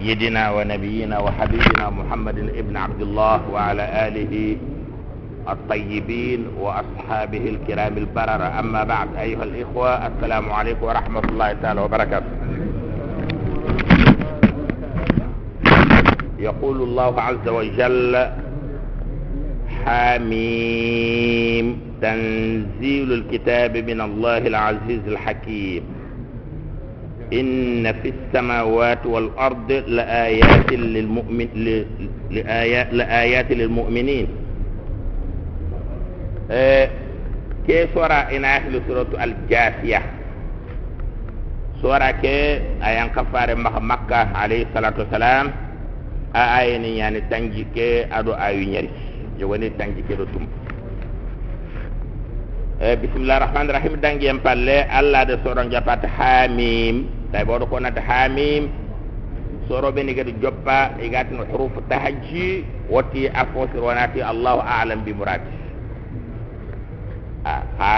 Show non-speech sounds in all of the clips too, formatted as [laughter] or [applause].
سيدنا ونبينا وحبيبنا محمد ابن عبد الله وعلى آله الطيبين وأصحابه الكرام البررة. أما بعد أيها الإخوة السلام عليكم ورحمة الله تعالى وبركاته. يقول الله عز وجل حميم تنزيل الكتاب من الله العزيز الحكيم. إن في السماوات والأرض لآيات للمؤمن لآيات, لآيات للمؤمنين. أه كي سورة إناك لسورة الجاثية سورة كي أيان كفار مكة عليه الصلاة والسلام آية يعني تنجي كي أدو آيو نيري. يوني تنجي كي رتم أه بسم الله الرحمن الرحيم. دنجي يمبالي الله دي سورة جابات حاميم. Tay boɗo ko nata hamim. Soroɓe ni kadi joppa. E gatino hurufu tahajji wotti a fosir wonati allahu alam bi muradi a ha.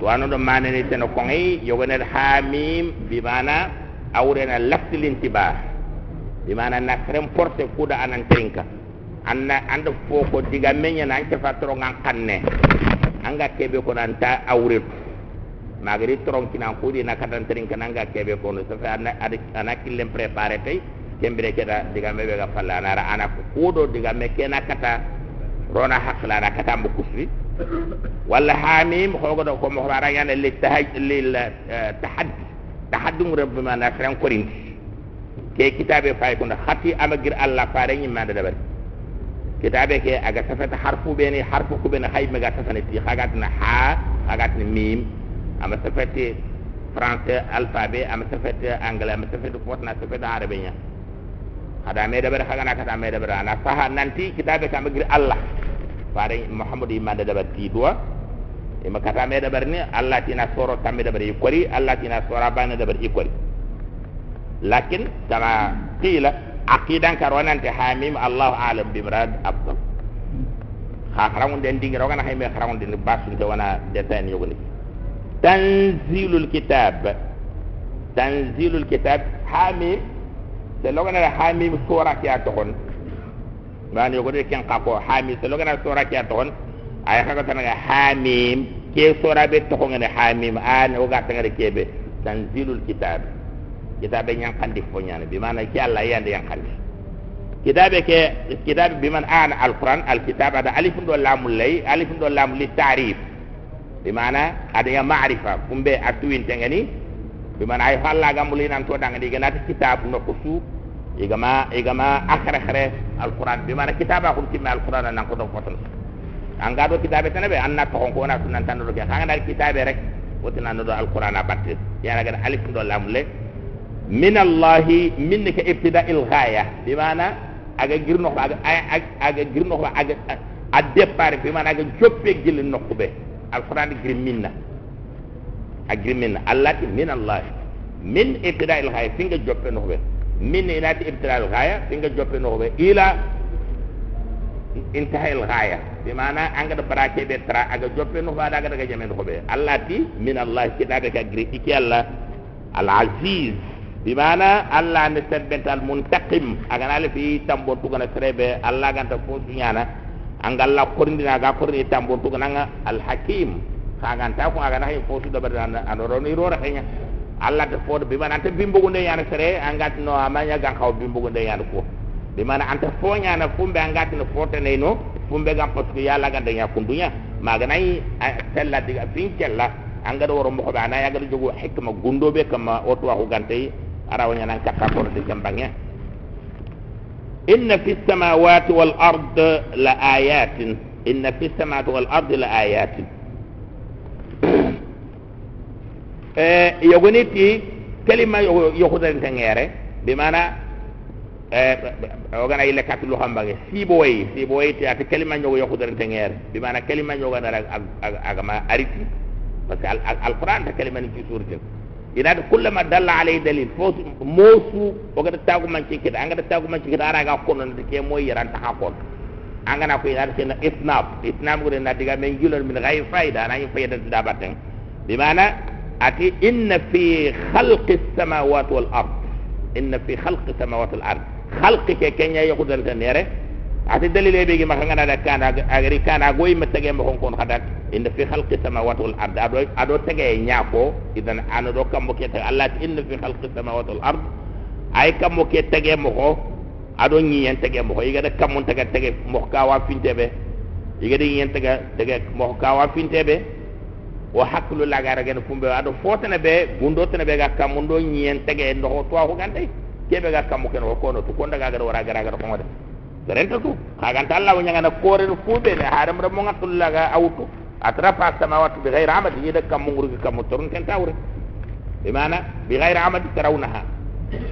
To manani teno koŋey yogonede hamim bimana awrena laftilintiba bimana nafren porte kuuɗa anan trinka anna anda fo ko diga meñana an kefa torogan kanne anga keɓe ko nanta awretu magari tronkinan kuuɗi na katantirin kananga keɓe kono so fe ana killen préparé tay kembire keɗa digamme ɓe ga falla anara ana ko kuuɗo digamme kena kata rona hakkila ana kata mbo kusri walla hamim hogoɗo komo arañane li lil tahaddi tahaddi mu rebbima na fren korinti ke kitabe fay kono hatti amagir allah faare ñimmande ɗaɓari kitabe ke aga safata harfu ɓeni harfu kuɓene hayme ga safane ti hagatina ha hagatina mim ama safete français alphabet ama safete anglais ama safete fotna safete arabe nya ada me dabar hagana kata me dabar ana saha nanti kitabe kam gir allah. Fare muhammad imande dabar ti doa e ma kata me dabar ni allah tina soro tambe dabar yikori allah tina sora bana dabar yikori lakin kama qila aqidan karwanante hamim allah alam bi murad afdal ha haramun den dingira wana hayme haramun den basunte wana detain yogoni tanzilul kitab. Tanzilul kitab. Hamim. Da logana da hamim sura kiya tokon man yugo de ken qapo hamim. Da logana sura kiya tokon ay haga tanaga hamim. Ke sura be tokon hamim. An o gata ngare kebe tanzilul kitab. Kitab be nyan kandi fo nyana bi man ki allah yand yan kandi kitab ke kitab biman an alquran. Alkitab ada alif do lam lay alif do lam li tarif bimana ada yang ma'rifa kumbe atuin tengani bimana ay falla gamuli nan to danga diga nati kitab no kusu. Igama igama akhara khare alquran. Bimana kitab akun timma alquran nan ko do foton anga do kitab tanabe anna to ko na sunan tan do ke. Hanga dal kitab rek wotina no do alquran abatte ya raga alif do lamle min allah min ka ibtida al ghaya bimana aga girno aga aga girno aga a départ bimana aga joppe gil nokube alquran giri minna a giri minna allati min allah min ibtida il haya finga joppe no be min inati ibtida il haya finga joppe no be ila intaha il haya bi mana anga da barake be tra aga joppe no fada aga daga jamen no be allati min allah kitabe ka giri iki allah al aziz bi mana allah ne sebbental muntaqim aga nale fi tambo tugana serebe allah ganta fo nyana angalla korndina ga korni tambo to nanga al hakim kaganta ko aga nahi fo su dabar an ro ni ro rahenya alla de fo be man anta bimbo gunde yana sere angat no amanya ga xaw bimbo gunde yana ko be man anta fo nyana fumbe angat no fo tane no fumbe ga parce que yalla ga danya kundunya maga nayi tella diga fin kella anga do woro mo ba na yaga do jogo hikma gundo be kama oto wa gante arawnya nan kakka ko de jambangnya إن في السماوات والأرض لآيات. إن في السماوات والأرض لآيات. [clears throat] إيه، يقولني كلمة يخذن تنعيرة بمعنى إيه، أوغنا إلى كاتلو همبعه سيبوي سيبوي تي أك كلمة يو يخذن تنعيرة بمعنى كلمة يو غنا أغ أغ أغ ما أريتي. بس القرآن تكلمة نجسور جل ina kullama dalla alay dalil fo mosu ogada tagu man ci kida anga da tagu man ci kida ara ga kono de ke moy yaran ta hakon anga na ko ina sena isnab isnab gure na diga men julal min ghayr faida na faida da baten bi mana ati inna fi khalqi samawati wal ard inna fi khalqi samawati wal ard khalqi ke kenya yakudal tanere ati dalile be gi maka ngana da kana agri kana goy ma tege mo kon hadat inna fi khalqi samawati wal ard. Ado ado tege nyako idan ana do kam ke ta allah inna fi khalqi samawati wal ard. Ay kam ke tege mo ko ado nyi yen tege mo ko yiga da kam mun tege tege mo ka wa finte be. Yiga da yen tege tege mo ka wa finte be. Wa haklu la ado fotana be gundo tana be ga kam mun do nyi yen tege ndo to ko gande kebe ga kam ken ko no to ko ndaga gara gara gara serenta tu. Kaganta allah wo ñagana koren fuɓe ne haare mre mo gattullaga awtu atra fa samawat bi gayre amadi yida kam mo ngurgi kam torun ten tawre bi mana? Bi gayre amadi tarawnaha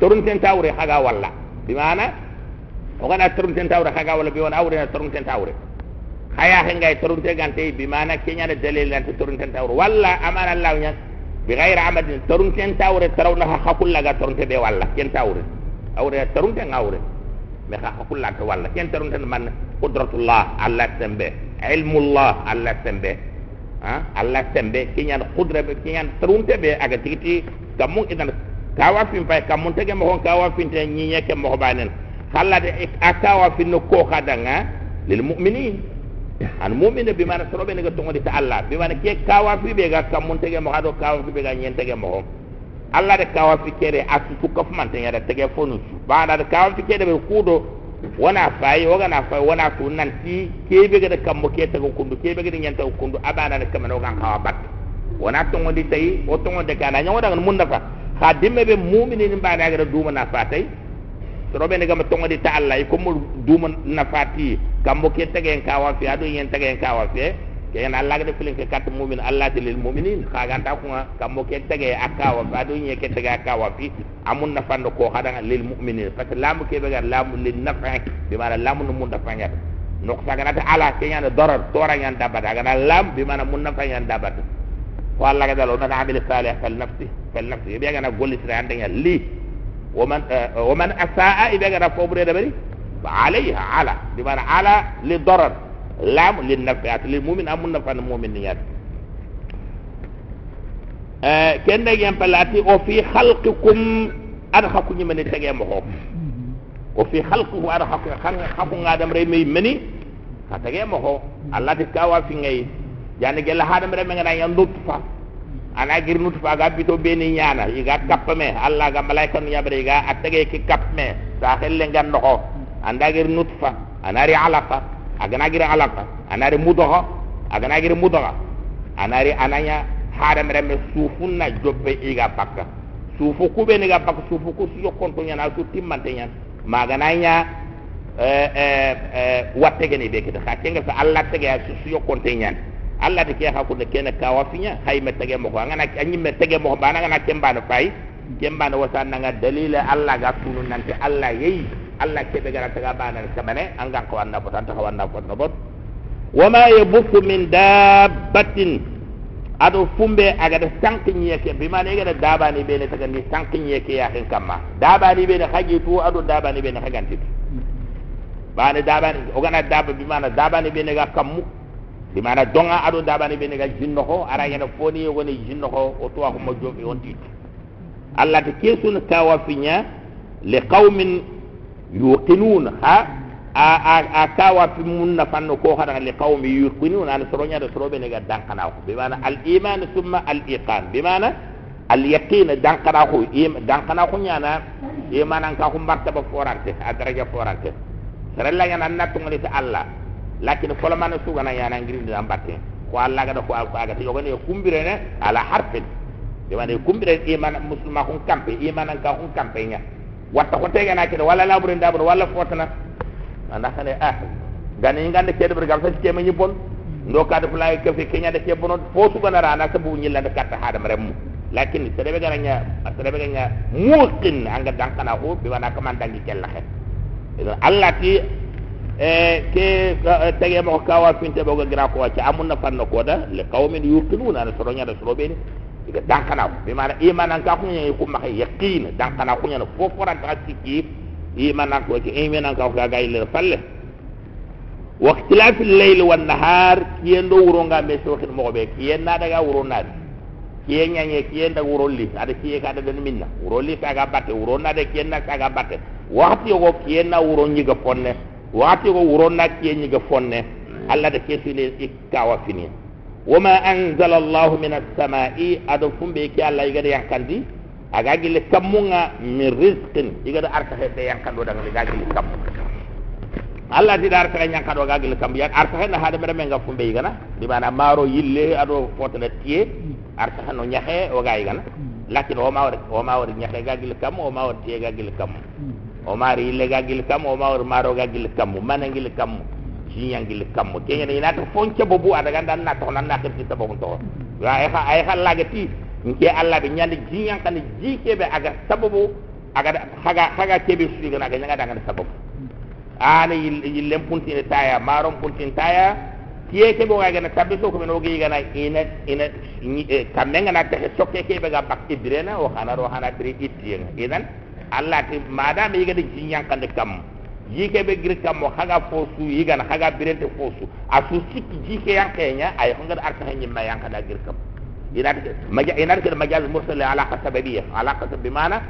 torun ten tawre haga walla bi mana? O torun ten tawre haga walla bi won awre na torun ten tawre haya he ngay torun te gante bi mana keñana dalil lante torun ten tawre walla amana allah ñag bi gayre amadi torun ten tawre tarawnaha hakullaga torun te be walla ken tawre awre torun ten awre me ha hakulla to walla ken tarum tan man qudratullah alla tembe. Ilmullah alla tembe. Ha? Alla tembe. Kinyan qudra be kinyan tarum tebe aga tigiti kamun idan kawa fin pay kamun tege mo hon kawa fin te nyi nyeke mo banen. Halla de akawa fin no ko kadanga lil mu'minin. An mu'mina bi mana sorobe ne ga tongo ta allah bi mana ke kawa fi be ga kamun tege mo hado kawa fi be ga nyen tege mo Allah de kawa fikere asu su kaf man tan yada tege fonu ba da kawa fikere be kudo wana fayi waga na fayi wana su nan ti kebe ga de kammo ke tago kundu kebe ga de nyanta kundu abana de kamano ga kawa bat wana to ngodi tay o to ngode kana nyawo da mun dafa ha be mu'minin ba da ga duma na fatay to robe ne ga to ngodi ta Allah ko mu duma na fati kammo ke tege kawa fi ado yen tege kawa fi ken Allah ga filin ke kat mu'min Allah lil mu'minin khaga ta ko kam mo ke tege akawa ba do nye ke tege akawa fi amun na fando ko hada lil mu'minin parce que lamu ke be gar lamu lil nafa bi mara lamu no mun dafa nyata no ko saga nata ala ke nyana darar tora nyan dabat aga na lam bi mana mun nafa nyan dabat ko Allah ga dalo na amil salih fal nafsi fal nafsi be ga na golli sira ande nyal li ومن ومن اساء اذا غير فوبره دبري عليها على بمعنى على للضرر lam lin nafiat lil mu'min amun nafa al mu'min niyat eh kenda yam palati o fi khalqikum adha kunyi mani tege mo hok o fi khalqihu adha khanga khabu ngadam re may mani ha tege mo ho allah de kawa fi ngay jani gel hadam re ngana yan lutfa ana gir nutfa ga bito beni nyana iga kappame allah ga malaika nu yabre ga atege ki kappme sa xelle ngan no anda gir nutfa anari alaqa agana gira alaka anari mudoha agana gira mudoha anari ananya hada mereme sufun na jobbe iga bakka sufu kube ni ga sufu ku yokonto nyana su timmante nyan magananya eh eh eh watte be kita ka kenga fa Allah tege su su yokonte nyan Allah de ke ha ko ne kene ka wafinya hay me tege mo ko ngana anyi me tege mo bana ngana kemba no fay kemba wasa nga dalila Allah ga tunu nante Allah yeyi Allah kebe gara taga bana kamane anga ko anda botan ta wanda ko no wama yabuthu min dabbatin. Ado fumbe aga da sanki nyeke bi mane ga daba ni bene taga ni sanki nyeke ya hen kamma. Daba ni bene haji tu ado daba ni bene haganti bane daba ni? O gana daba bi mana daba ni bene ga kammu bi mana donga ado daba ni bene ga jinno ara yana foni yo goni jinno ho. O to ko mo on tit Allah te kesun kawafinya li qaumin يوقنون ها أكاوا في مونا فانو كوهر لقوم يوقنون. أنا سرونيا سروبي نجا دانكناه بمعنى الإيمان ثم الإيقان. بمعنى اليقين دانكناه دانكناه نيانا. إيمانا كاهم مرتبة فورانت أدرجة فورانت سرلا يانا ناتو مليس الله. لكن فلما نسوغنا يانا نجري نزامباتين ko alla gada ko alko agati yo gane kumbire ne ala harfin de wane kumbire e man musulma hun kampe e man an ka hun watta ko tege na kede wala labure ndabur wala fotana anda xane ah gani ngande kede ber gal fa ci kema nyibon ndo ka def lay ke fi kenya de ke bono fo su gana rana bu nyilla katta hadam rem lakin serebe gana nya serebe gana muqin anga dankana ko bi wana ka man dangi kel la xet allah ti e ke tege mo kawa finte boga gra ko ci amun na fanno ko da le qawmin yuqinuna na soro nya da soro be ni iga dankana bi mana iman ka ko nyi ko ma yaqin dankana ko nyana fo fo ran ta sikki iman ko ke iman ka ko ga ile falle wa ikhtilaf al-layl wan nahar kiyendo wuronga me so kin mo be kiyen na daga wuro na kiye ñañe kiye nda wurolli ada kiye ka ada den minna wurolli saga batte wuronna de kiye na saga batte wakati yogo kiye na wuro ñiga fonne wakati yogo wuronna kiye ñiga fonne allah da kesule ikkawa fini wama anzala allahu min alsamai ado fumbe ki allah igada yankandi aga gille kammunga min risqin igada arta hedde yankando daga ga gille kammu allah ti dar ta nyanka do gagil kam yak arta hen hada mere menga fumbe igana di mana maro yille ado fotana tie arta hano nyahe o gay gana lakin o mawr o mawr nyahe gagil kam o mawr tie gagil kam o mari yille gagil kam o mawr maro gagil kam manangil kam jiyangil kam kenya ni nata fonce bobu ada ganda na to na kirti sababu to wa ay ha ay ha lagati nke allah be nyande jiyan kan jikebe aga sababu aga haga haga kebe su gana ga nyanga daga sababu ana yillem puntine taya maron puntin taya tiye ke bo ga na tabbe so ko men ogi gana ina ina kamme ngana ta sokke ke be ga bak ibrena o khana ro hana tri itiyen idan allah ti mada mi ga di jinyan kan kam jike be gir kam haga fosu yiga na haga birente fosu asu sikki jike yang kenya ay ngar arta hen ma yang kada gir kam ina maja ina ke? Majaz mursal ala hasabiyya ala hasab bimana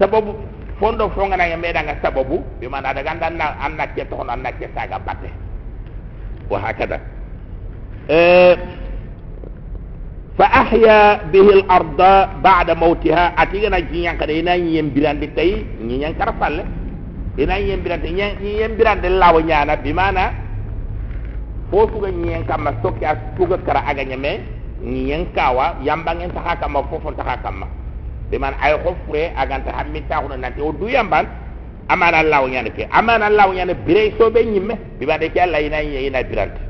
sababu fondo fonga na meda nga sababu bi man ada ganda na anna ke to anna ke saga batte wa hakada. Eh fa ahya bihi al arda ba'da mautiha. Atigana jinyan ina yem birande tay karafalle ina yem birande nyyan yem birande lawo nyana bi mana? Fo suga nyyan kama sokki as tuga kara aga nyame nyyan kawa yambangen tahaka ma fofon tahaka ma. De man ay xofre aganta hammi taxuna nanti o du yamban amana allah nyane ke. Amana allah nyane bire so be nyimme bi bade ke allah ina ina birante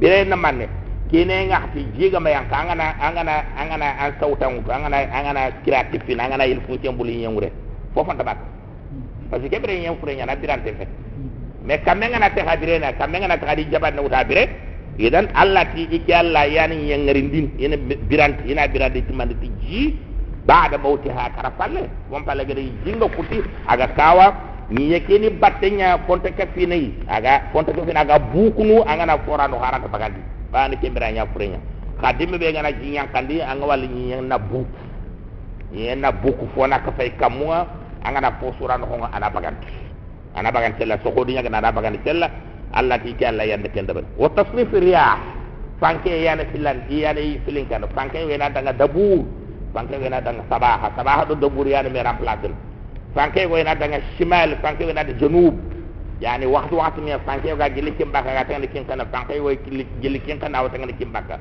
bire na manne kine ngati jiga ma yanka angana angana angana an sautan angana angana kreatif na angana il fu tembuli nyangure fofo ta parce que bren yam kure nyana biran te fe me kamenga na te habire na kamenga na te hadi na bire idan allah ti ikki allah yani yengari din ina biran ina biran de timan ti ji ha kara karafalle won pale gere jinga kuti aga kawa. Ni yake ni. Battenya fonte ka fini aga fonte ko fina aga bukunu anga na qur'anu harata bagandi ba ni kembira nya kure nya kadim be ngana jinya kandi anga wal ni na buku ni na buku fona ka fay kamwa anga na fosura no nga ana bagandi ana bagandi tella so ko dinya na ana bagandi tella Allah ti kala yande kenda ben wa tasrif riyah fanke yana filan yana filin kan. Fanke wena daga dabur fanke wena danga sabaha sabaha do do buriyani me remplacer fanke wena danga shimal. Fanke wena da janub yani waxtu waxtu me fanke ga gili kimbaka ga tan kin kana fanke way gili kin kana wa tan kimbaka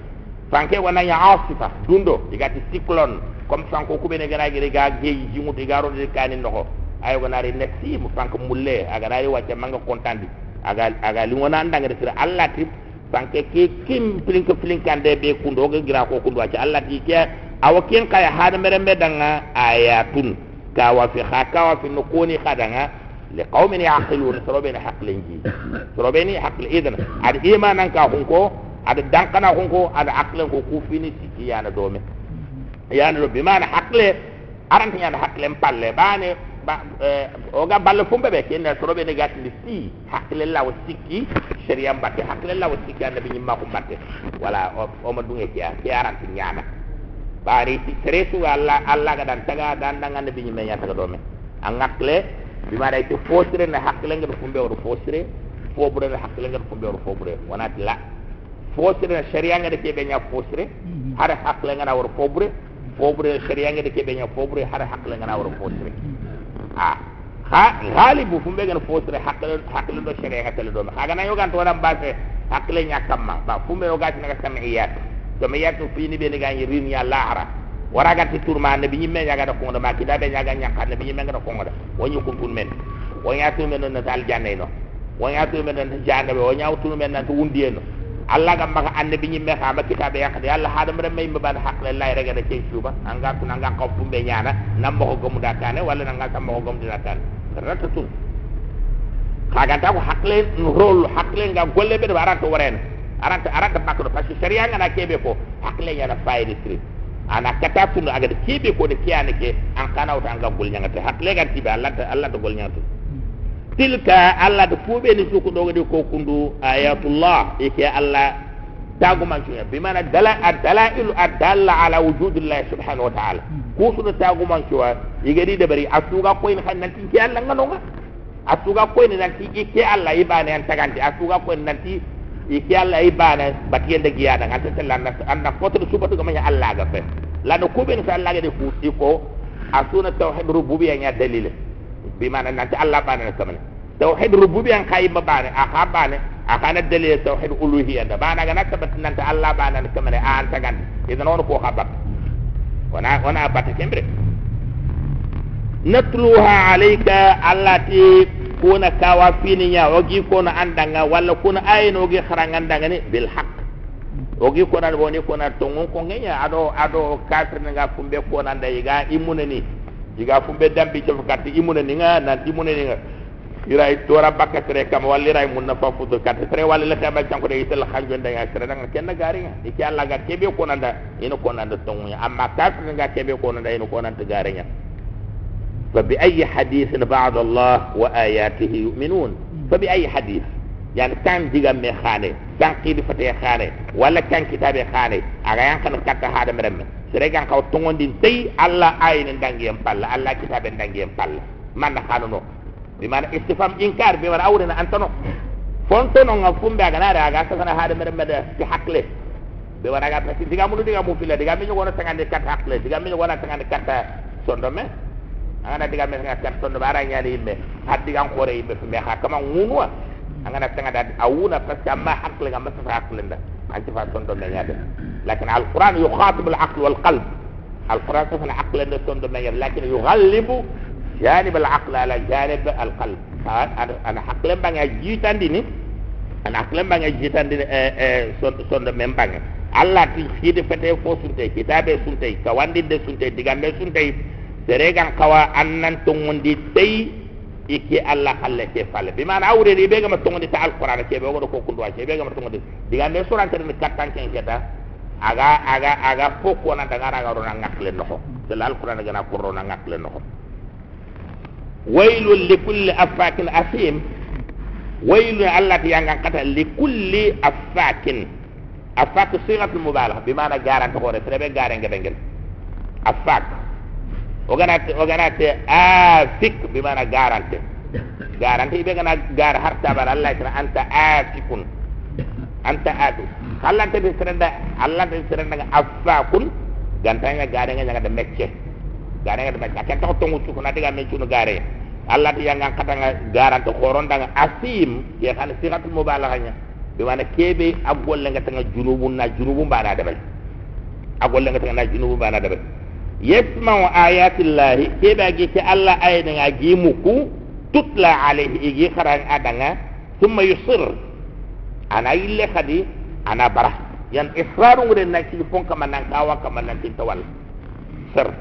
fanke wana ya asifa dundo digati cyclone comme fanko ku bene gana giri ga geyi jimu de garo de kani noko ayo gana ri nexi mu fanko mulle aga dari wacce manga kontandi aga aga li wona ndanga allah tip fanke ke kim plink plink ande be kundo ga gira ko kundo wacce allah ti ke awa ken kaya hada mere me danga ayatun ka wa fi khaka wa fi nukuni khadanga li qaumin yaqilun sorobeni haqlin ji sorobeni haql idan ad imanan ka hunko ad dankana hunko ad aqlen ko kufini tiki yana yana do bimana haqle aranta yana haqlen palle bane ba o ga balle fumbe be ken sorobeni gatli si haqle la wa sikki sharia mbatte haqle la wa sikki anda bi nyimma ko mbatte wala o ma dunge ki ki aranta nyama bari ti tresu alla alla ga dan taga dan dan ande bi nyime nyata do me angakle bi ma day to fosre na hakle ngal fumbe wor fosre. Fobre na hakle ngal fumbe wor fobre wana la fosre na sharia nga de kebe nya fosre hada hakle nga wor fobre fobre sharia nga de kebe nya fobre hada hakle nga wor fosre ah ha galibu fumbe nga fosre hakle hakle do sharia nga tele do me haga na to base hakle nya kamma. Ba yogat na samiyat to me yatto fini be ga yirin ya lahara waraga ti turma ne bi nyimme nyaga da ko da makida be nyaga nyaka ne bi nyimme ngada ko ngada wonyu ko tun men. Wonya to men na dal janne no. Wonya to men na janne be wonya to men na to Allah ga maka ande bi nyimme ha ba kitabe yakade Allah hada mre may mba ban hakle lay rega da cey suba anga tun anga ko fumbe nyana nam mo ko mu dakane wala nga tam mo ko mu dakane rata tun kaga ta ko hakle rol hakle nga golle be do arata warena aranta aranta bakko parce que sharia ngana kebe ko hakle yana fayde tri ana kata tunu aga kebe ko de kiyane ke. An kana wata anga gol nyanga te hakle ga tibe Allah ta Allah to gol nyanga tilka Allah da fube ni su ko dogo de ko kundu ayatullah ike Allah taguman cuya bimana dala adalailu adalla ala wujudillahi subhanahu wa ta'ala. Kusuno taguman cuwa igedi debari asuga koyni kan nanti ke Allah nganonga asuga koyni nanti ike Allah ibane an taganti asuga koyni nanti ike Allah ibane batiyende giyada ngata tellanda anda foto subatu gamanya Allah ga fe lano kuben sa Allah ga kusi ko asuna tauhid rububiyya nya dalile bimana nanti Allah bane kamane tauhid rububiyya kay mabane aka bane akana dalil tauhid uluhiyya da bana ga nakabat nan ta Allah bana ne kamane an tagan idan on ko khabat wana wana bata kembre natluha alayka allati kuna kawa fini nya ogi kuna andanga wala kuna ayno ogi kharangandanga ni bil haqq ogi kuna woni kuna tongon ko ngenya ado ado kafir nga fumbe ko nan da yiga imunani yiga fumbe dambi ci fakati imunani nga nan imunani nga iray tora bakka tere kam walli ray mun na fa fudu kat tere walli la tama janko de itel khal jonde nga tere nga kenna gari nga iki alla ga kebe ko nanda ino ko nanda tongu amma kafir nga kebe ko nanda ino ko nanda gari nga fa bi ayi hadith ba'd Allah wa ayatihi yu'minun. Fa bi ayi hadith yani tan diga me khane tan qidi fate khane wala tan kitabe khane aga yan kan katta hada meremme sere gan kaw tongondi tay alla ayne dangi en palla alla kitabe dangi en palla man khano no bimana istifam inkar bimana awrena antano fontono nga fumbe aga nare aga sakana hade mere mede ti hakle be wara ga pati diga mulu diga mu fila diga minyo wona tangande kat hakle diga minyo wona tangande kat sondo me angana diga me nga kat sondo bara nyali imbe hat diga ngore imbe fumbe ha kama ngunwa angana tanga da awuna ka jamma hakle gamba sa hakle nda anti fa ton ton nyaade lakin alquran yukhatib alaql walqalb alquran fa alaql nda ton ton nyaade lakin yughallibu janib alaql ala janib alqalb. Ah, Ana hakle mbanga jitandi ni. Ana hakle mbanga jitandi e eh, ton eh, ton mbanga Allah ti fiide fete fo sunte kitabe sunte ka wandi de sunte digande sunte serega kawa annan tungundi tei iki alla halle ke falle bi man awre ni be gama tongondi ta alquran ke be godo ko kundu ke be gama tongondi diga ne surante ni kattan ken keta aga aga aga foko na daga raga rona ngakle noho del alquran gana ko rona ngakle noho ويل لكل أفاك أثيم ويل الله يانغا قتا لكل أفاك أفاك صيغة المبالغة بمعنى جاران تقول تربي جاران جدنجل أفاك وغنات وغنات آفك oganate oganate orang nak asik mana garanti. Garanti dia kena gar harta bar Allah kena anta asikun. Anta adu. Kalau tadi serendah Allah tadi serendah apa kun gantanya garanya jangan ada macam. Garanya ada macam. Kita tahu tunggu cukup nanti kita mencuri gare. Allah dia yang kata garante koron asim dia kan sihat mubalaghanya. Di mana kebe abul yang tanga junubun na junubun barada bal. Abul yang tanga na junubun barada bal yasma'u ayatillahi kebe agi ke Allah ayna nga gimuku tutla alayhi igi kharang adanga thumma yusir. Ana ille khadi ana barah. Yan israru ngure na ci fon kama nan kawa kama nan ci tawal sir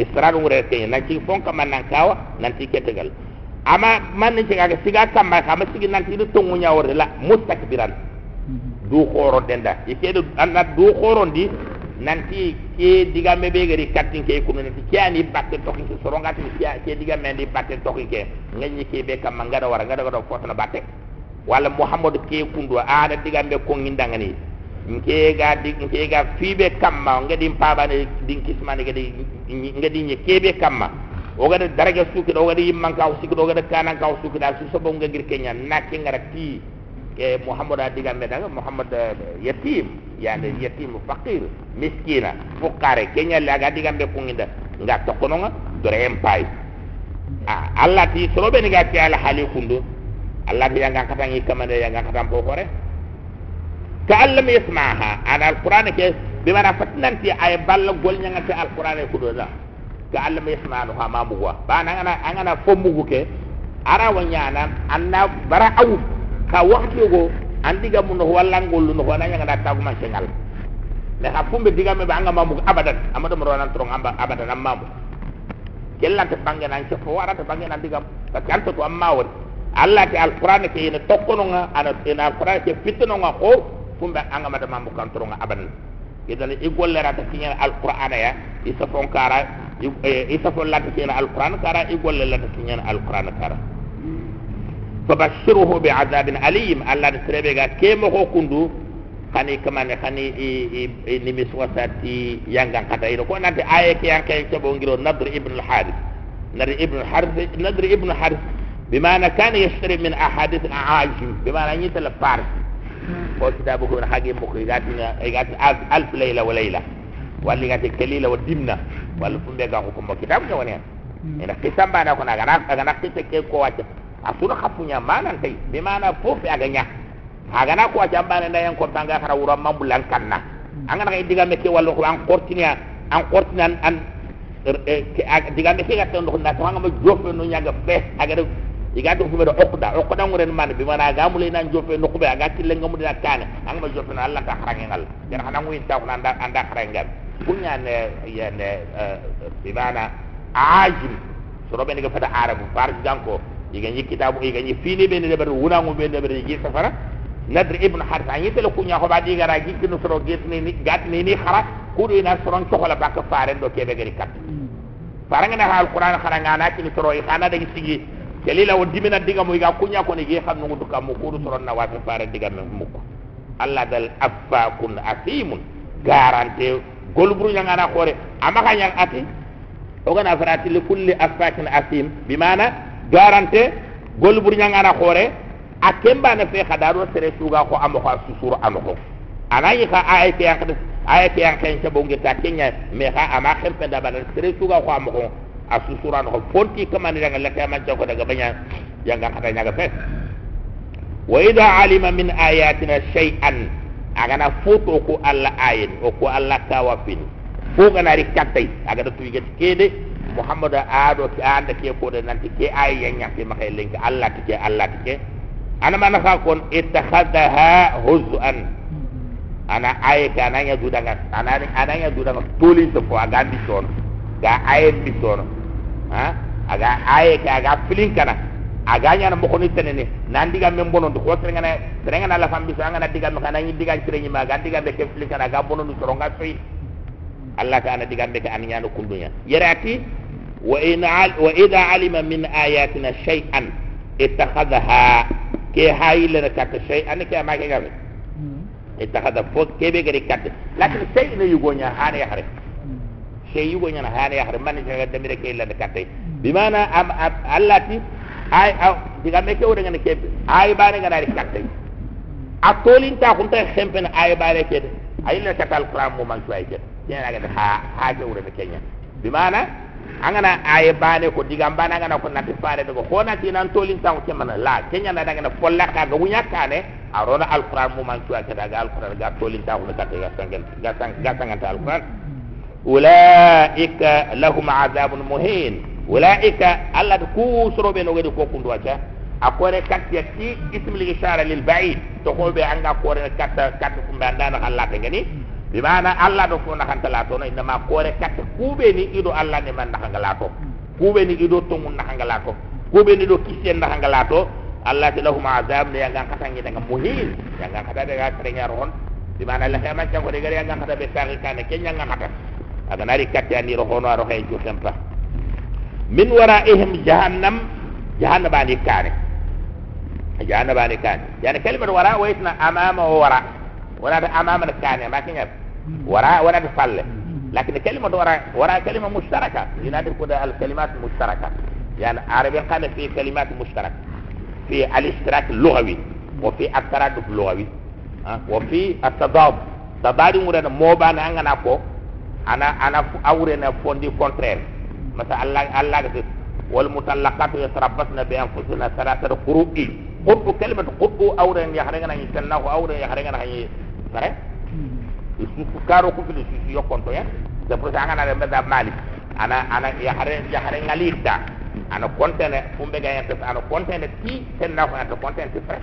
israru ngure ke na ci fon kama nan kawa nan ci ketegal ama man ni ci ga siga kama kama sigi nan ci tongu nyawor la mustakbiran. Du khoro denda. Ike do anna du khoro ndi nan ci ke diga me be gari katin ke kunu ni ci ani batte toki ci soronga ti ci ke diga me ndi batte toki ke. Ngani ke be kama ngada wara ngada wara fotana batte wala muhammadu ke kundu ada digambe ko ngindangani nke ga di nke ga fibe kamma ngadi pabane din kismane ngadi ngadi nye kebe kamma. O gada daraja suki do gada yimman ka suki do gada kanan ka suki da su sobo ngir kenya. Nakki ngara ti ke muhammadu digambe daga muhammad yatim yani yatim faqir miskina fukare kenya la ga digambe ko nginda nga to kono nga dore empay Allah ti sorobe ni ga ti ala hali kundu Allah dia yang kata ngi kamane yang kata pokore ka'allam yasma'ha ana alquran ke bimana fatnan ti ay balla gol nyanga ti alquran ko do la ka'allam yasma'ha ha ma bugwa bana ngana angana fomugo ke ara wanyana anna bara aw ka wakti go andiga mun no walla ngol no wana nyanga da tagu man sengal le ha fumbe diga me banga mamu abadan. Amado mo ronan trong amba abadan amamu kella te bangen an ce fo wara te bangen andiga ta kanto to amma Allah ke alquran ke ina tokkono nga ana ina alquran ke fitno nga ko fumbe anga mata mambu kantoro nga aban idan i gollera ta kinya alquran ya isa fon kara isa fon lati kinya alquran kara i gollera ta kinya alquran kara فبشره بعذاب أليم. الله نسربيغا كيما هو كندو خاني كمان خاني نمس وساتي يانغان قتايرو كو نانتي آية كي يانكي سبو نجرو نضر ابن الحارث. نضر ابن الحارث نضر ابن الحارث. بمعنى كان يشتري من أحاديث العاجم بمعنى نيتل فارس. ko kitabu ko hage moko igatina igatin alf layla wa layla walli gati kalila wa dimna walla fumbe ga ko ko kitabu كنا woni en ina kisamba na asura khafunya manan tay bi mana fofi aga nya aga na ko wacce ambane na yan ko tanga khara wuro mambulan kanna anga na diga me ke wallo ko an kortinya an kortinya an diga me ke ga tan ko na to anga mo jofe no nyaga be aga iga to fume do okda. Okda nguren man bi mana ga mulay nan jofe no kube aga tille ngamu dina kane ang ma jofe na Allah ta kharange ngal jara hana ngui taw na anda anda kharange kunya ne ya ne bi mana? Ajim so robe ne ga fata arabu far janko iga ni kitabu iga ni fini be ne de bar wuna ngum be ne bar ji safara. Nadr ibn harith anyi tele kunya ko badi gara gi kinu soro get ni ni gat ni ni khara kudu ina soron chokola bak faare do kebe gari kat faranga na alquran kharanga na kini soro i khana de sigi kelila wo dimina diga mo iga kunya ko ni ge xam no duka mo ko soron na wafi fare diga me mukko allah dal afakun asimun garante golburu nyanga na khore ama ka nyang ati o gana farati li kulli afakin asim. Bimana garante golburu nyanga na khore akemba na fe khadaro sere suga ko amo ko susuru amo ko anayi ka ayati yang ayati yang ken sa bonge ta kenya me ha ama khempe da bana sere suga ko amo ko asusuran ko fonti kamani daga lata man ko daga banya yang ga kata nyaga fe wa idha alima min ayatina shay'an agana foto ko alla ayin o ko alla kawafin fo gana ri katai aga to yiget kede muhammad ado ki anda ke ko de nanti ke ay yanya ke makay link alla ke alla ke ana mana ka kon ittakhadaha huzan ana ay kana nya dudanga ana ana nya dudanga toli to ko aga di son ga ay di son ha? Aga ay ka aga filin kana aga nya na ni tenene nan diga men bono do ko trenga na trenga na la fambi sa ngana diga me kana ni diga trengi ma ga diga be ke filin kana ga bono do soronga fi Allah ta ana diga be ka an nya no kundunya yerati wa in al wa idha alima min ayatina shay'an ittakhadha ke hayile na kata shay'an ke ma ke gabe ittakhadha fo ke be gari kata lakin shay'in yugonya hane ya hare shay yugonya na hane ya hare man ke ga demire ke illa da kata bimana am Allah ti ay diga me ke wona ke ay bare ngana ri katte a tolin ta kun ta xempen ay bare ke ay le kata man nya angana ay bane ko diga bana ngana ko nati fare do ko na ti nan tolin ta ko mana? La kenya na daga na folla ka ga wunya kane a rona alquran mo man tuay ke daga alquran ga tolin ta ko na katte ga sangen ga sang ga sanganta alquran. Ulaika lahum azabun muhin. Ulaika alla ku soro be no gadi ko kundu acha. Akore katya ti ism li lil ba'id. To ko be anga kore katta katta ko be andana alla te ngani bi mana alla do ko na kan tala to no inda ma kore be ni ido alla ne man nakanga lato ku be ni ido to mun nakanga lato ku be ni do kisien nakanga lato alla ta lahum azab ne yanga kata ngi daga muhin yanga kata daga trenya ron bi mana la hema ta ko de gari yanga kata be sari kana kenya nga kata aga nari katya ni ro hono ro hay ju sempa min waraihim jahannam jahannam bani kane jahannam bani kane yani kalimar wara waytna amama wa wara. Wala da amama na kane ma kinya wara wala da falle lakin kalimar wara wara kalima mushtaraka yunadi ko da al kalimat mushtaraka yani arabi kana fi kalimat mushtarak fi al ishtirak lughawi wa fi at taraduf lughawi wa fi at tadab tabari murana mobana angana ko ana ana awrena fondi contraire. masa Allah Allah kata wal mutallaqatu yatarabbasna bi anfusina [laughs] karo ku fili su yo konto ya. Da pro sanga na da malik ana ana ya haranga ya haranga lita ana kontene fumbe ga yanta ana kontene ti tannahu ana kontene ti fare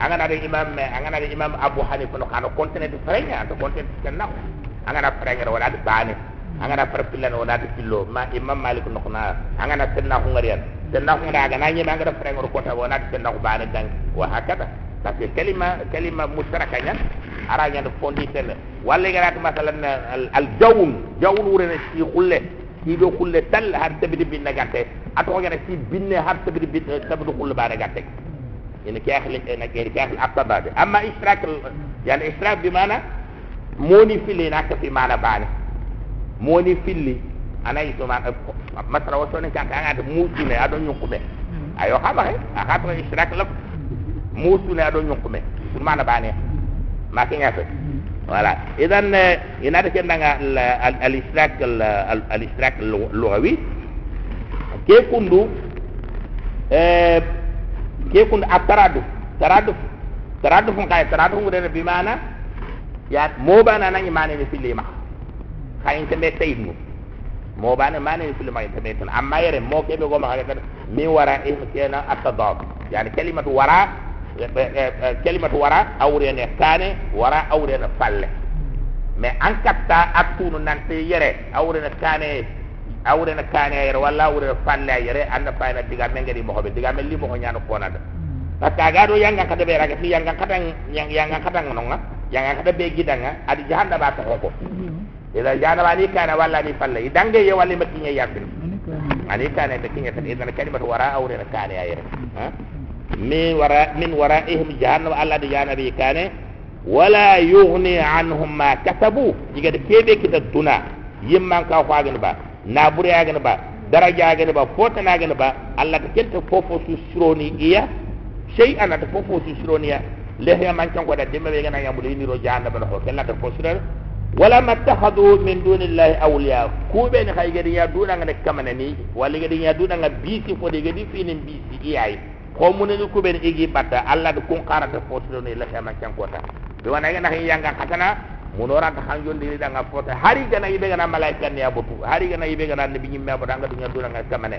anga na imam me anga na imam abu hanifa no kana kontene ti fare nya ana kontene ti anga na fare ngara wala de bane angana par pillan wona de pillo ma imam malik no khna angana tenna ko ngariyan tenna ko ngara ga nanye angana fare ngor kota wona de tenna ko bane dang wa hakata parce kalima kalima mustaraka nya ara nya fondi ten walla gara ta masalan al jawn jawn wure ne ci khulle ci do khulle tal har tabidi bin nagate ato ngana ci binne har tabidi bin tabidi khulle bane gatte ina kekhli ina ke kekhli abtabade amma ishrak yani ishrak bi mana moni fili na ka fi mana bani moni fili ana ito ma masra wato ne kan kan ada musu ne adon nyukume ayo haba he akata ishrak la musu ne adon nyukume sur mana bani ma ke ngata voilà. Idan ina da ken nga al ishrak al ishrak lughawi ke kundu eh ke kundu ataradu taradu. Taradu. Fun kay taradu ngure bi mana? Ya mo bana nani mane ni filima kayin tembe taymu mo bana mane ni filima tembe tan amma yere mo ke be go ma kala mi wara e kena atadab yani kalimatu wara kalimatu wara awrene kane wara awrene falle mais an katta attunu nante yere awrene kane awrene kane yere walla awrene falle yere anda fayna diga men ngadi mo be diga men li mo nyano konada parce que aga do yanga kada be raga fi yanga kada yanga kada ngonga yanga kada be gidanga adi jahanda ba to ko ida jana ba ni kana walla ni falle idange ye walli matinya yabin ani kana be kinya tan idan kalimatu wara awrene kane yere min wara min waraihim jahannam Allah di jahannam bi kane wala yughni anhum ma katabu. Diga de kebe kita tuna. Yimman ka ko ba na buri ba daraja jagene ba fota na ba Allah ta kelta fofo su shironi iya sey anata fofo su shironi ya lehya man tan ko da dimbe be gena yambu ni ro jahannam ro kella ta fofo wala mattakhadhu min dunillahi awliya. Ku be ni hay gedi ya duna ngane kamane ni? Wali gedi ya duna ngabisi fo de gedi finin bisi iya ko muneni kuɓen igi batta allah de kun karata fototoni lehema cankota ɓe wona gana hen yanga katana munoranta han jondiri ɗanga fota hari gana yiɓe gana malaika ni abotu hari gana yiɓe gana annabi ñimme abotu anga duña dunanga kamane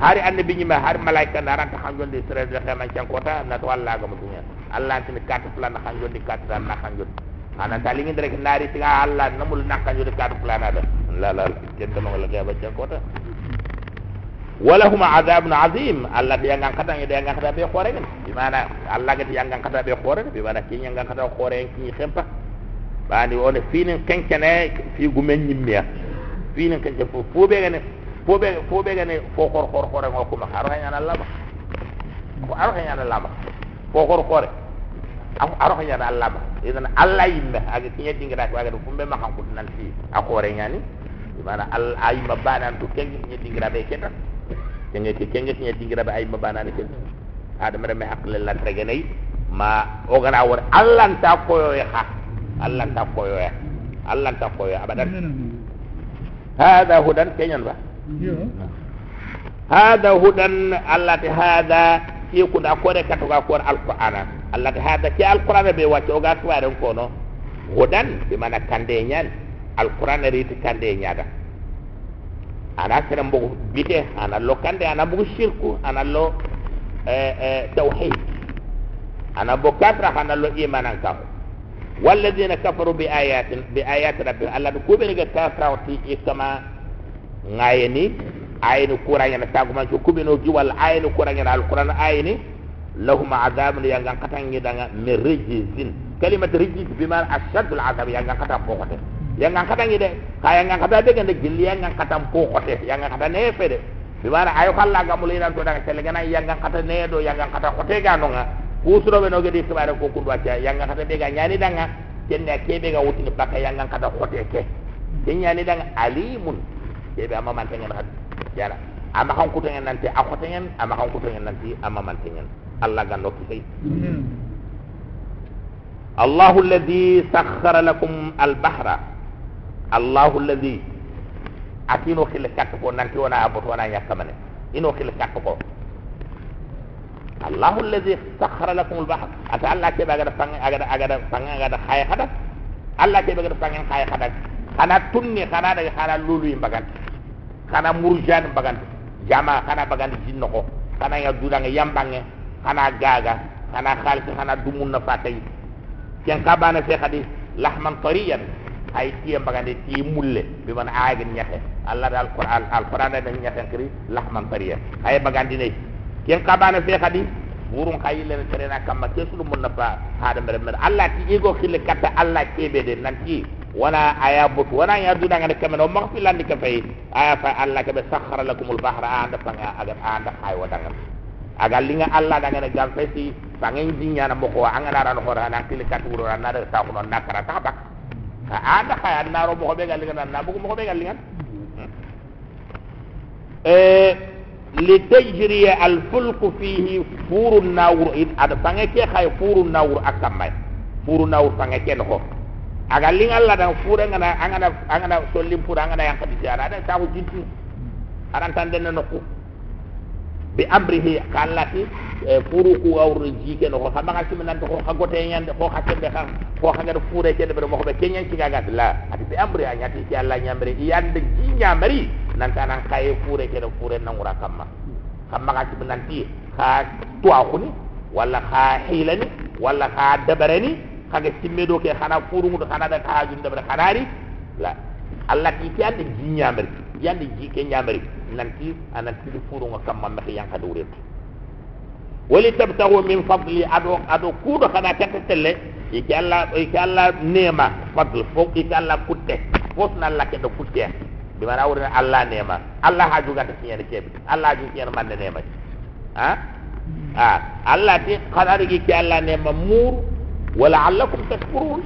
hari annabi ñimme hari malaika ni aranta han jondi sere lehema cankota nato allagamo duña allah antini carte plana han jondi carte tan na han jondi ananta liŋinde rek naari tiga allah namul nakkanjodi carte plana ɗa la la kentonogo lehema cankota walahum azabun azim Allah dia yang kadang dia yang kadang dia khore ngin di mana Allah dia yang kadang dia khore di mana kin yang kadang khore ngin kin khempa bani on fin ken kené fi gumen nimmiya fin ken ke fu be gané fu be fu be gané fo khor khor khore ngol kuma haro hen yana Allah ko haro hen yana Allah fo khor khore am haro hen yana Allah idan Allah yimbe ak kin yedinga dak wagado fumbe makam ko nan fi akore ngani di mana al ayma banan to ken yedinga dak ketta ke kenge kinya dingira ba ay mabana ne ken ada mere me hakle la trege nei ma ogana war allah ta koyo ya ha allah ta koyo ya allah ta koyo abadan hada hudan kenyan ba hada hudan allah ta hada. Ki ku da kore ka to ga kor alqur'ana allah ta hada. Ki alqur'ana be wacce o ga tuware ko no hudan bi mana kande nyan alqur'ana riti kande nyada ana sere mbogo bite ana lo kande ana mbogo shirku ana lo eh, eh, tawhid ana bo kafra ana lo imanan kam والذين كفروا بآيات بآيات ربهم الله كوبن كافرا وتي كما غايني عين كورا ينا تاغما كوبن جو وال عين كورا ينا القران عين لهم عذاب يانغان كتان يدان من رجز كلمة رجز بما أشد العذاب يانغان كتان فوقته يانغان كتان يدان كايانغان كتان بيغان جلي يانغان كتان فوقته يانغان كتان نيفده بما أيو خلا غامولينا تو دان سلغنا يانغان كتان نيدو يانغان كتان خوتي غانونغا kusuroɓe no gedi kibare ko kundu acca yanga kata ɓe ga ñani ɗanga kenne a keɓe ga wutini bakka yanga kata hote ke ke ñani ɗanga alimun keɓe a mamanteŋen had yala a maxan kutoŋen nanti a xoteŋen a maxan kutoŋen nanti a mamanteŋen allah ganno kisay allahu alladi sakhara lakum albahra allahu alladhi. Atino khil kat ko nanki wona abot wona nyaka mane ino khil kat ko allahu alladhi sakhara lakum albahr ata allah ke bagara sang agada agada sang agada khay khada allah ke bagara sang khay khada khana tunni khana daga khana lulu yim bagan. Khana murjan bagan. Jama khana bagan jinno ko khana ya duranga yambange khana gaga. Khana khalti khana dumun na fatay ken kabana fi khadi lahman tariyan ay tiyam bagande ti mulle bi man aagin ñaxe allah dal qur'an al qur'an da ñaxe kri lahman tariya ay bagandi ne ken kabana fe kadi burun kayile ne terena kamma ke mun nafa hada mere mere allah ti igo khille kata allah kebe de nanti wala aya but wala ya duna ngane kamen o maghfi landi ka fay aya fa allah ke be sakhara lakum al bahra anda panga aga anda ay wadanga aga linga allah da ngane gal fay fangen jinya na mo ko angana ran ho ran akil kat wuro ran na da ta ko na kara ta bak ha anda kaya na ro mo be galingan na bu mo be galingan eh li tajri al fulk fihi furu nawr id ad fange ke khay furu nawr akamay furu nawr fange ke no aga lingal la dan fure ngana angana angana solim fura angana yang kadi jara ada tahu jintu aran tande no ko bi amrihi kallati e furu ku awru jike no xama nga ci nan ko xagote ñande ko xatte xam ko xanga do fure ci de mo ko be kenya ci gaga la ati bi amri anyati ci alla ñamre yande ji ñamri nan tanan kaye fure ci do fure nangura kamma xama nga ci nan ti xa tuwa khuni wala xa hilani wala xa dabarani kaga timmedo ke xana furu mu xana da xanaari la allah ti ti ande ji nyamri yande ji ke nyamri nanti anan ti furu nga kam mamma yang ka dawret wali tabtahu min fadli ado ado kudo xana kete telle iki allah iki allah nema fadl fo iki allah kutte fosna allah ke do kutte bi mana wurna allah nema allah ha juga ta kiyane kebe allah ha juga man nema ha ha allah ti xana ki allah nema mur ولعلكم تشكرون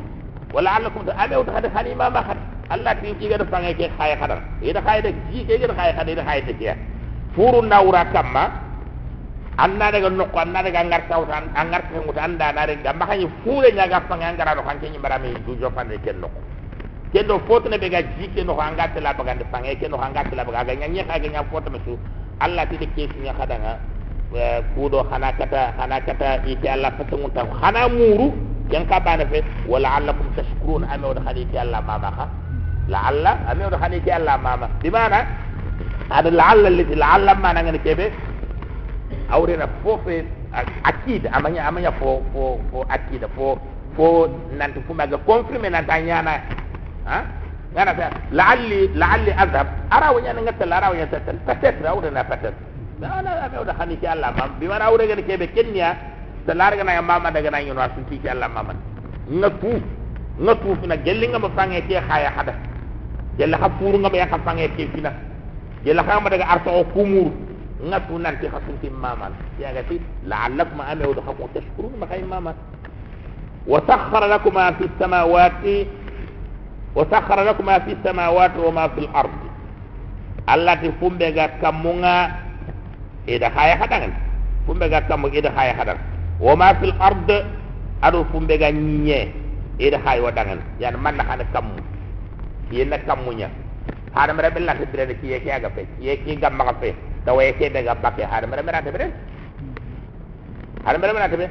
ولعلكم تأمنوا تخد خاني ما ما allah ti ci gëna sangé ci xay xadar yi da xay da ci ci gëna xay xadar da xay ci furu nawra kamma anna da ga nokko anna da ga ngar tawtan ngar anda da re ga makani fuule nya ga fanga ngara do xanti ni barami du jofane ken nokko ken do fotu ne be ga ji ken nokko ngat la ba ganda fanga ken nokko ngat la baga. nya nya xay nya fotu su allah ti de ke su nya xada nga ku kata xana kata yi ci allah fa tumu taw muru yang ka bana fe wala allakum tashkurun amewu da xali ci allah ma baxa kha la alla ame wada khali ki allah mama di mana ada la alla li la alla mana ngene kebe awrena fofe akid amanya amanya fo fo fo akid fo fo nanti fu maga confirmer nan tanyana ha ngana fa la'alli la'alli azhab ara wanya ngata ara wanya tatal peut-être awrena peut-être la la ame wada khali ki allah mama bi mana awrena kebe kenya te lar ga na mama daga na ñono sun ci ci Allah mama nga tu nga tu na gelli nga ma fangé ci xaya xada jella ha puru nga ma ya fangé ci fina jella ha ma daga arta o kumur. Nga tu nan ci xasun ci mama ya ga ti la'allak ma amu da xamu tashkurun ma kay mama wa sakhkhara lakum ma fi samawati wa sakhkhara lakum ma fi samawati wa ma fi al-ard allati fumbe ga kamunga ida khaya hadangan fumbe ga kamu ida khaya hadangan wa ma fil ard ado fumbe ga nye ida hay wa dangan yan man na kam yena kamunya. Mera bella te bere ki yeke aga fe yeke gamma ga fe da wa yeke daga bakke mera te bere hada mera mera te bere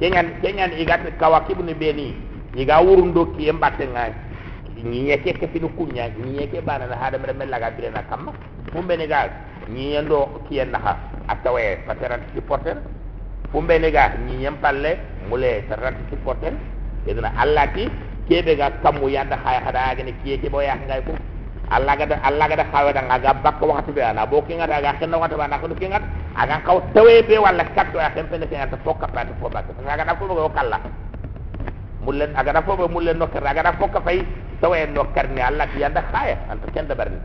kenyan kenyan igat kawakibu ni. Beni iga wurundo ki embatte ngai ni yeke ke finu kunya ni yeke bana na mera ga bere na kamma fumbe ni ga ni yendo ki en na ha atawe patera supporter. Fumbe ne ga ni nyam palle mule tarat ci portel edna allah ti kebe ga kamu yanda hay hada ga ne kiye ke boya ngay ko allah ga allah ga da xawe da nga bakko waxtu be ana bo ki nga ga xen waxtu ba nak ki nga aga kaw tawe be wala kat ya xen pene nga ta fokka pa ta fokka nga ga da ko go kala mulen aga da fobo mulen no kar aga da fokka fay tawe no kar ni allah ti yanda xaya anta ken da barni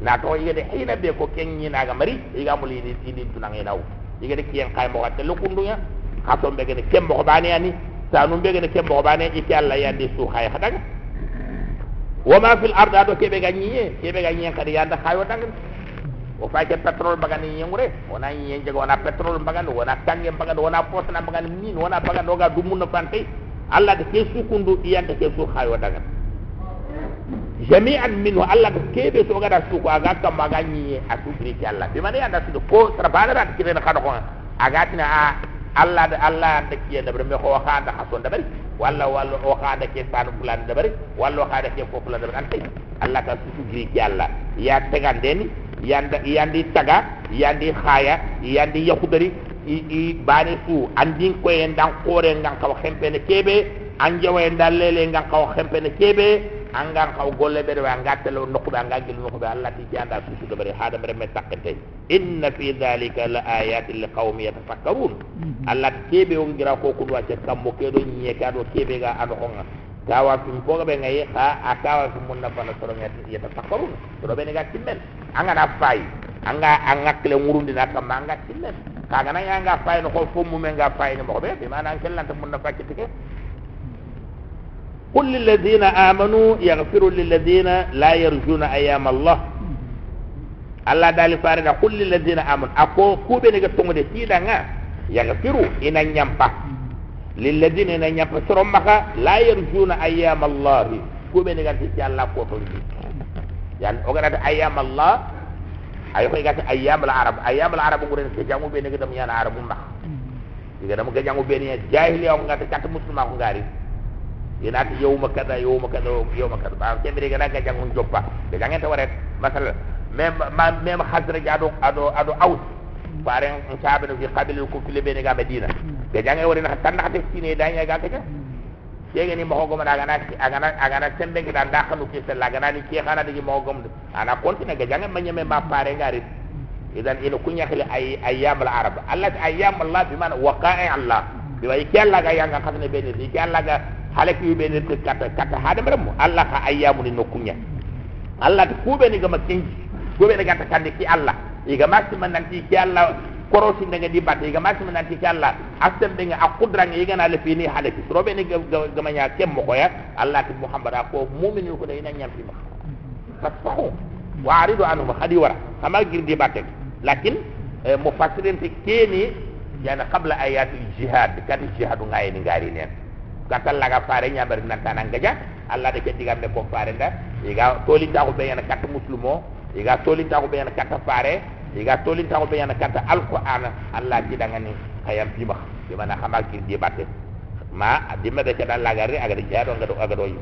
na to yede hina be ko ken ni na ga mari iga muli ni ni tunangi nawo igene kiyen kay mo watte lukundunya hato mbege ne kembo bani ani sanu mbege ne kembo bani iki alla yande su hay hadaga wama fil ard ado kebe ga nyiye kebe ga nyiye kadi yanda hay wadanga o fay ke petrol bagani nyengure wona nyiye jego wona petrol bagani wona tangi bagani wona posna bagani min wona bagani oga dumunno fante alla de ke su kundu yanda ke su hay wadanga jami'an minhu alla ko kebe so gada su ko aga kam maga nyi atu gri ci alla bi man yanda su ko tra bana ci len xado ko aga a alla da alla da ki da bre me ko xanda hason da bari walla walla o xanda ke sanu bulan da bari walla o xanda ke fofu la da bari ante alla ka su gri ci alla ya teganden yanda yandi taga yandi khaya yandi yakudari i i bani su andin ko en dan kore ngan ka xempene kebe anjawe ndalele ngan ka xempene kebe angan kaw golle be wa ngatelo nokku be anga be allah ti janda susu do bari hada mere me inna fi dhalika la ayatin li qaumi yatafakkarun allah kebe on gira ko ko do acce kammo ke do nye ka do kebe ga ano ko tawa fi ko be ngay ha akawa fi munna bana soro ngati yatafakkarun. Do be ne ga timmen anga na fay anga anga kle murundi na kam anga timmen kaga na ya nga fay no ko fo mu me nga fay no mo be bi mana kel lanta mun na fakki tike قل للذين آمنوا يغفروا للذين لا يرجون أيام الله الله دالي فارنا قل للذين آمنوا أكو كوبي نيغا تونغ دي تيدا nga يغفروا إنا نيامبا للذين إنا نيامبا سرم مخا لا يرجون أيام الله كوبي نيغا تي الله كوتو يعني أغرات أيام الله أيو كي غات أيام العرب أيام العرب غورين كي جامو بي نيغا دم يانا عرب مخ diga dama gajangu beni jahili o ngata kat muslima ko ngari ina ti yawma kada yawma kada yawma kada ba ke bere gana gajangu joppa gajangen ta waret masal mem mem khazra ado ado ado aus. Bare en sabe no fi qabil ko fili beni ga medina gajangen wari na tan na te sine danya ga kaja yege ni mo goma daga na agana agana sembe gi dan dakhalu ki sel agana ni ki khana digi mo gom ana kontine gajangen manyame ma pare ngari idan ina kunya khali ay ayyam al arab allah ayyam allah bi mana waqa'i allah. Bi way ki allah ga yanga khasne be ni ki allah ga halak yu be ni kata kata hada maram allah ka ayyamu ni nokunya allah to kube ni gama kinji kube ni gata kande ki allah. Iga masti man nanti ki allah korosi daga di batte iga masti man nanti ki allah. Asem be nga akudra nga iga na le fini halaki robe ni gama nya kem mo ko ya. Allah ti muhammad ko mu'minu ko da ina nyam fi ma wa aridu anhum khadi wara kama girdi batte lakin eh, mufassirin ti keni yana qabla ayatul jihad. Kati jihadu ni ngari nen kata laga fare nyabar nan tanan gaja allah de ke digam ne ko fare nda. Iga toli ta ko be yana kata muslumo iga toli ta ko be yana kata fare. Iga toli ta ko be yana kata alquran. Allah ji dangani kayam bima di mana xama di batte ma dimma be ke dal lagare aga di jihad nga aga do yi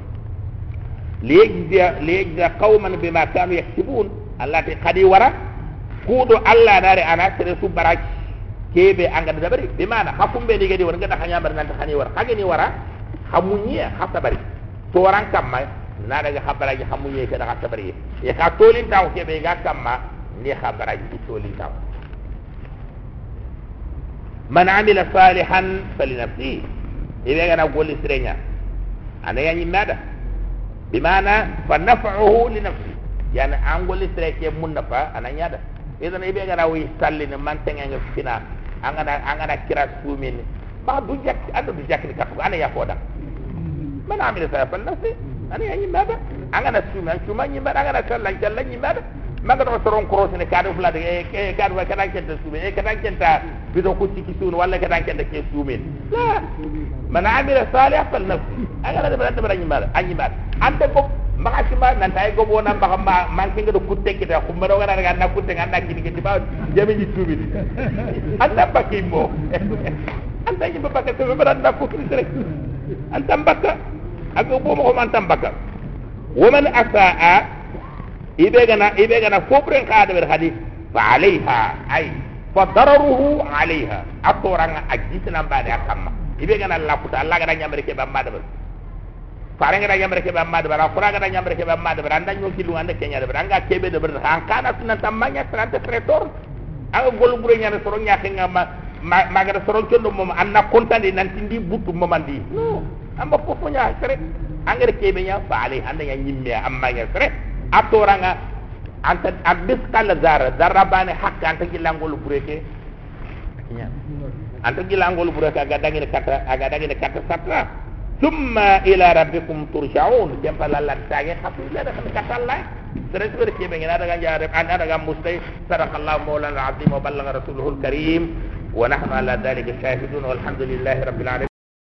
liyajzi liyajzi qauman bima kanu yaktubun. Allah ti qadi wara. Kudo allah nare ana sere su baraki kebe anga da bari bi mana? Hakumbe ni gadi wonga da hanya bar nan ta war ni wara hamunye hasa bari to waran kamma na daga habara ji hamunye ke da hasa bari ya ka tolin taw kebe ga kamma ni habara ji tolin taw man amila salihan falinafsi ibe ga na golli sirenya. Ana yanyi mada bi mana fa naf'uhu li nafsi. Yani an golli sireke mun nafa ana nyada idan ibe ga wi salli ne man tenga nga fina. Angana angana kira sumin ba du jak adu du jak ni ka ana ya foda man amila sa fal nafsi ana ya nyimba ba angana suman suman nyimba angana sallan jallan nyimba maga do soron cross ne kadu fula de e kadu wa kadan kenta sumin e kadan kenta bido ko tiki sun wala kadan kenta ke sumin la man amila salih fal nafsi angana de beranta berani nyimba anyimba ante ko maka sima nan tay go bona maka ma man kinga do kutte kita ko mero ngana ngana kutte ngana kini kiti ba jami ni tubi anda pakai anda ni bapa ka to beran da ko kini rek anta mbaka ako bo mo man tambaka woman asaa ibe gana ibe gana fobre khada ber hadith fa alaiha. Ay fa dararuhu alaiha atoranga ajitna bade akamma ibe gana laputa allah gana nyamre ke ba madaba fare nga nyamre ke ba mad bara kura nga nyamre ke ba mad bara anda nyo kilu anda kenya de bara anga kebe de bara han kana sunan tamanya trante tretor anga gol bure nyane soro nyake ma ngi rek soron cëndu mom anna kontani nan ci ndi butu mo man di non am ko fu ñaa sere. Angere kebe nya faale and nya ñimbe am ma sere. Atora nga anta abis kala zara zarabane hakka anta ci langol bureke. Ya. Anta ci langol bureke aga dangi ne kata aga dangi ne kata satra. Summa ila rabbikum turja'un. Jempa lalat la tagge xatu la da xam درس بر كي بين هذا جار أنا هذا مستي صدق الله مولانا العظيم وبلغ رسوله الكريم ونحن على ذلك شاهدون والحمد لله رب العالمين